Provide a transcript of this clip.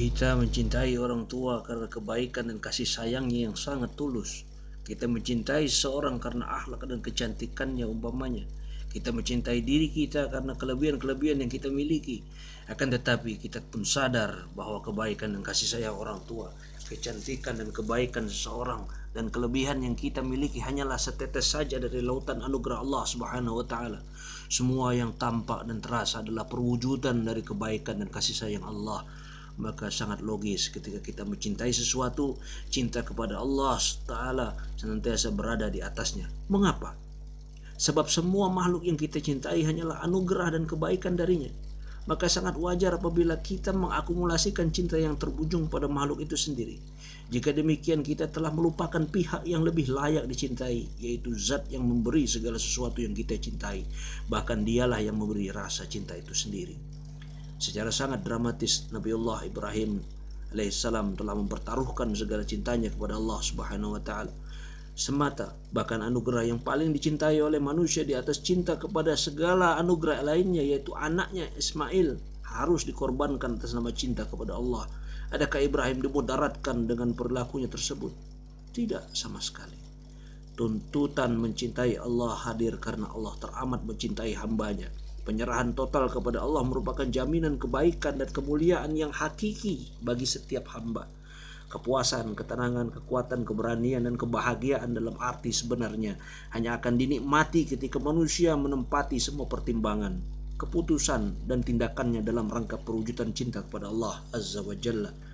Kita mencintai orang tua karena kebaikan dan kasih sayangnya yang sangat tulus. Kita mencintai seorang karena akhlak dan kecantikannya umpamanya. Kita mencintai diri kita karena kelebihan-kelebihan yang kita miliki. Akan tetapi kita pun sadar bahwa kebaikan dan kasih sayang orang tua, kecantikan dan kebaikan seseorang dan kelebihan yang kita miliki hanyalah setetes saja dari lautan anugerah Allah Subhanahu wa taala. Semua yang tampak dan terasa adalah perwujudan dari kebaikan dan kasih sayang Allah maka sangat logis ketika kita mencintai sesuatu cinta kepada Allah Taala senantiasa berada di atasnya. Mengapa? Sebab semua makhluk yang kita cintai hanyalah anugerah dan kebaikan darinya. Maka sangat wajar apabila kita mengakumulasikan cinta yang terbujung pada makhluk itu sendiri. Jika demikian kita telah melupakan pihak yang lebih layak dicintai yaitu zat yang memberi segala sesuatu yang kita cintai. Bahkan dialah yang memberi rasa cinta itu sendiri Secara sangat dramatis Nabiullah Ibrahim alaihissalam telah mempertaruhkan segala cintanya kepada Allah Subhanahu wa taala semata bahkan anugerah yang paling dicintai oleh manusia di atas cinta kepada segala anugerah lainnya yaitu anaknya Ismail harus dikorbankan atas nama cinta kepada Allah. Adakah Ibrahim dimudaratkan dengan perilakunya tersebut? Tidak sama sekali. Tuntutan mencintai Allah hadir karena Allah teramat mencintai hambanya. Penyerahan total kepada Allah merupakan jaminan kebaikan dan kemuliaan yang hakiki bagi setiap hamba. Kepuasan, ketenangan, kekuatan, keberanian, dan kebahagiaan dalam arti sebenarnya hanya akan dinikmati ketika manusia menempati semua pertimbangan, keputusan, dan tindakannya dalam rangka perwujudan cinta kepada Allah Azza wa Jalla.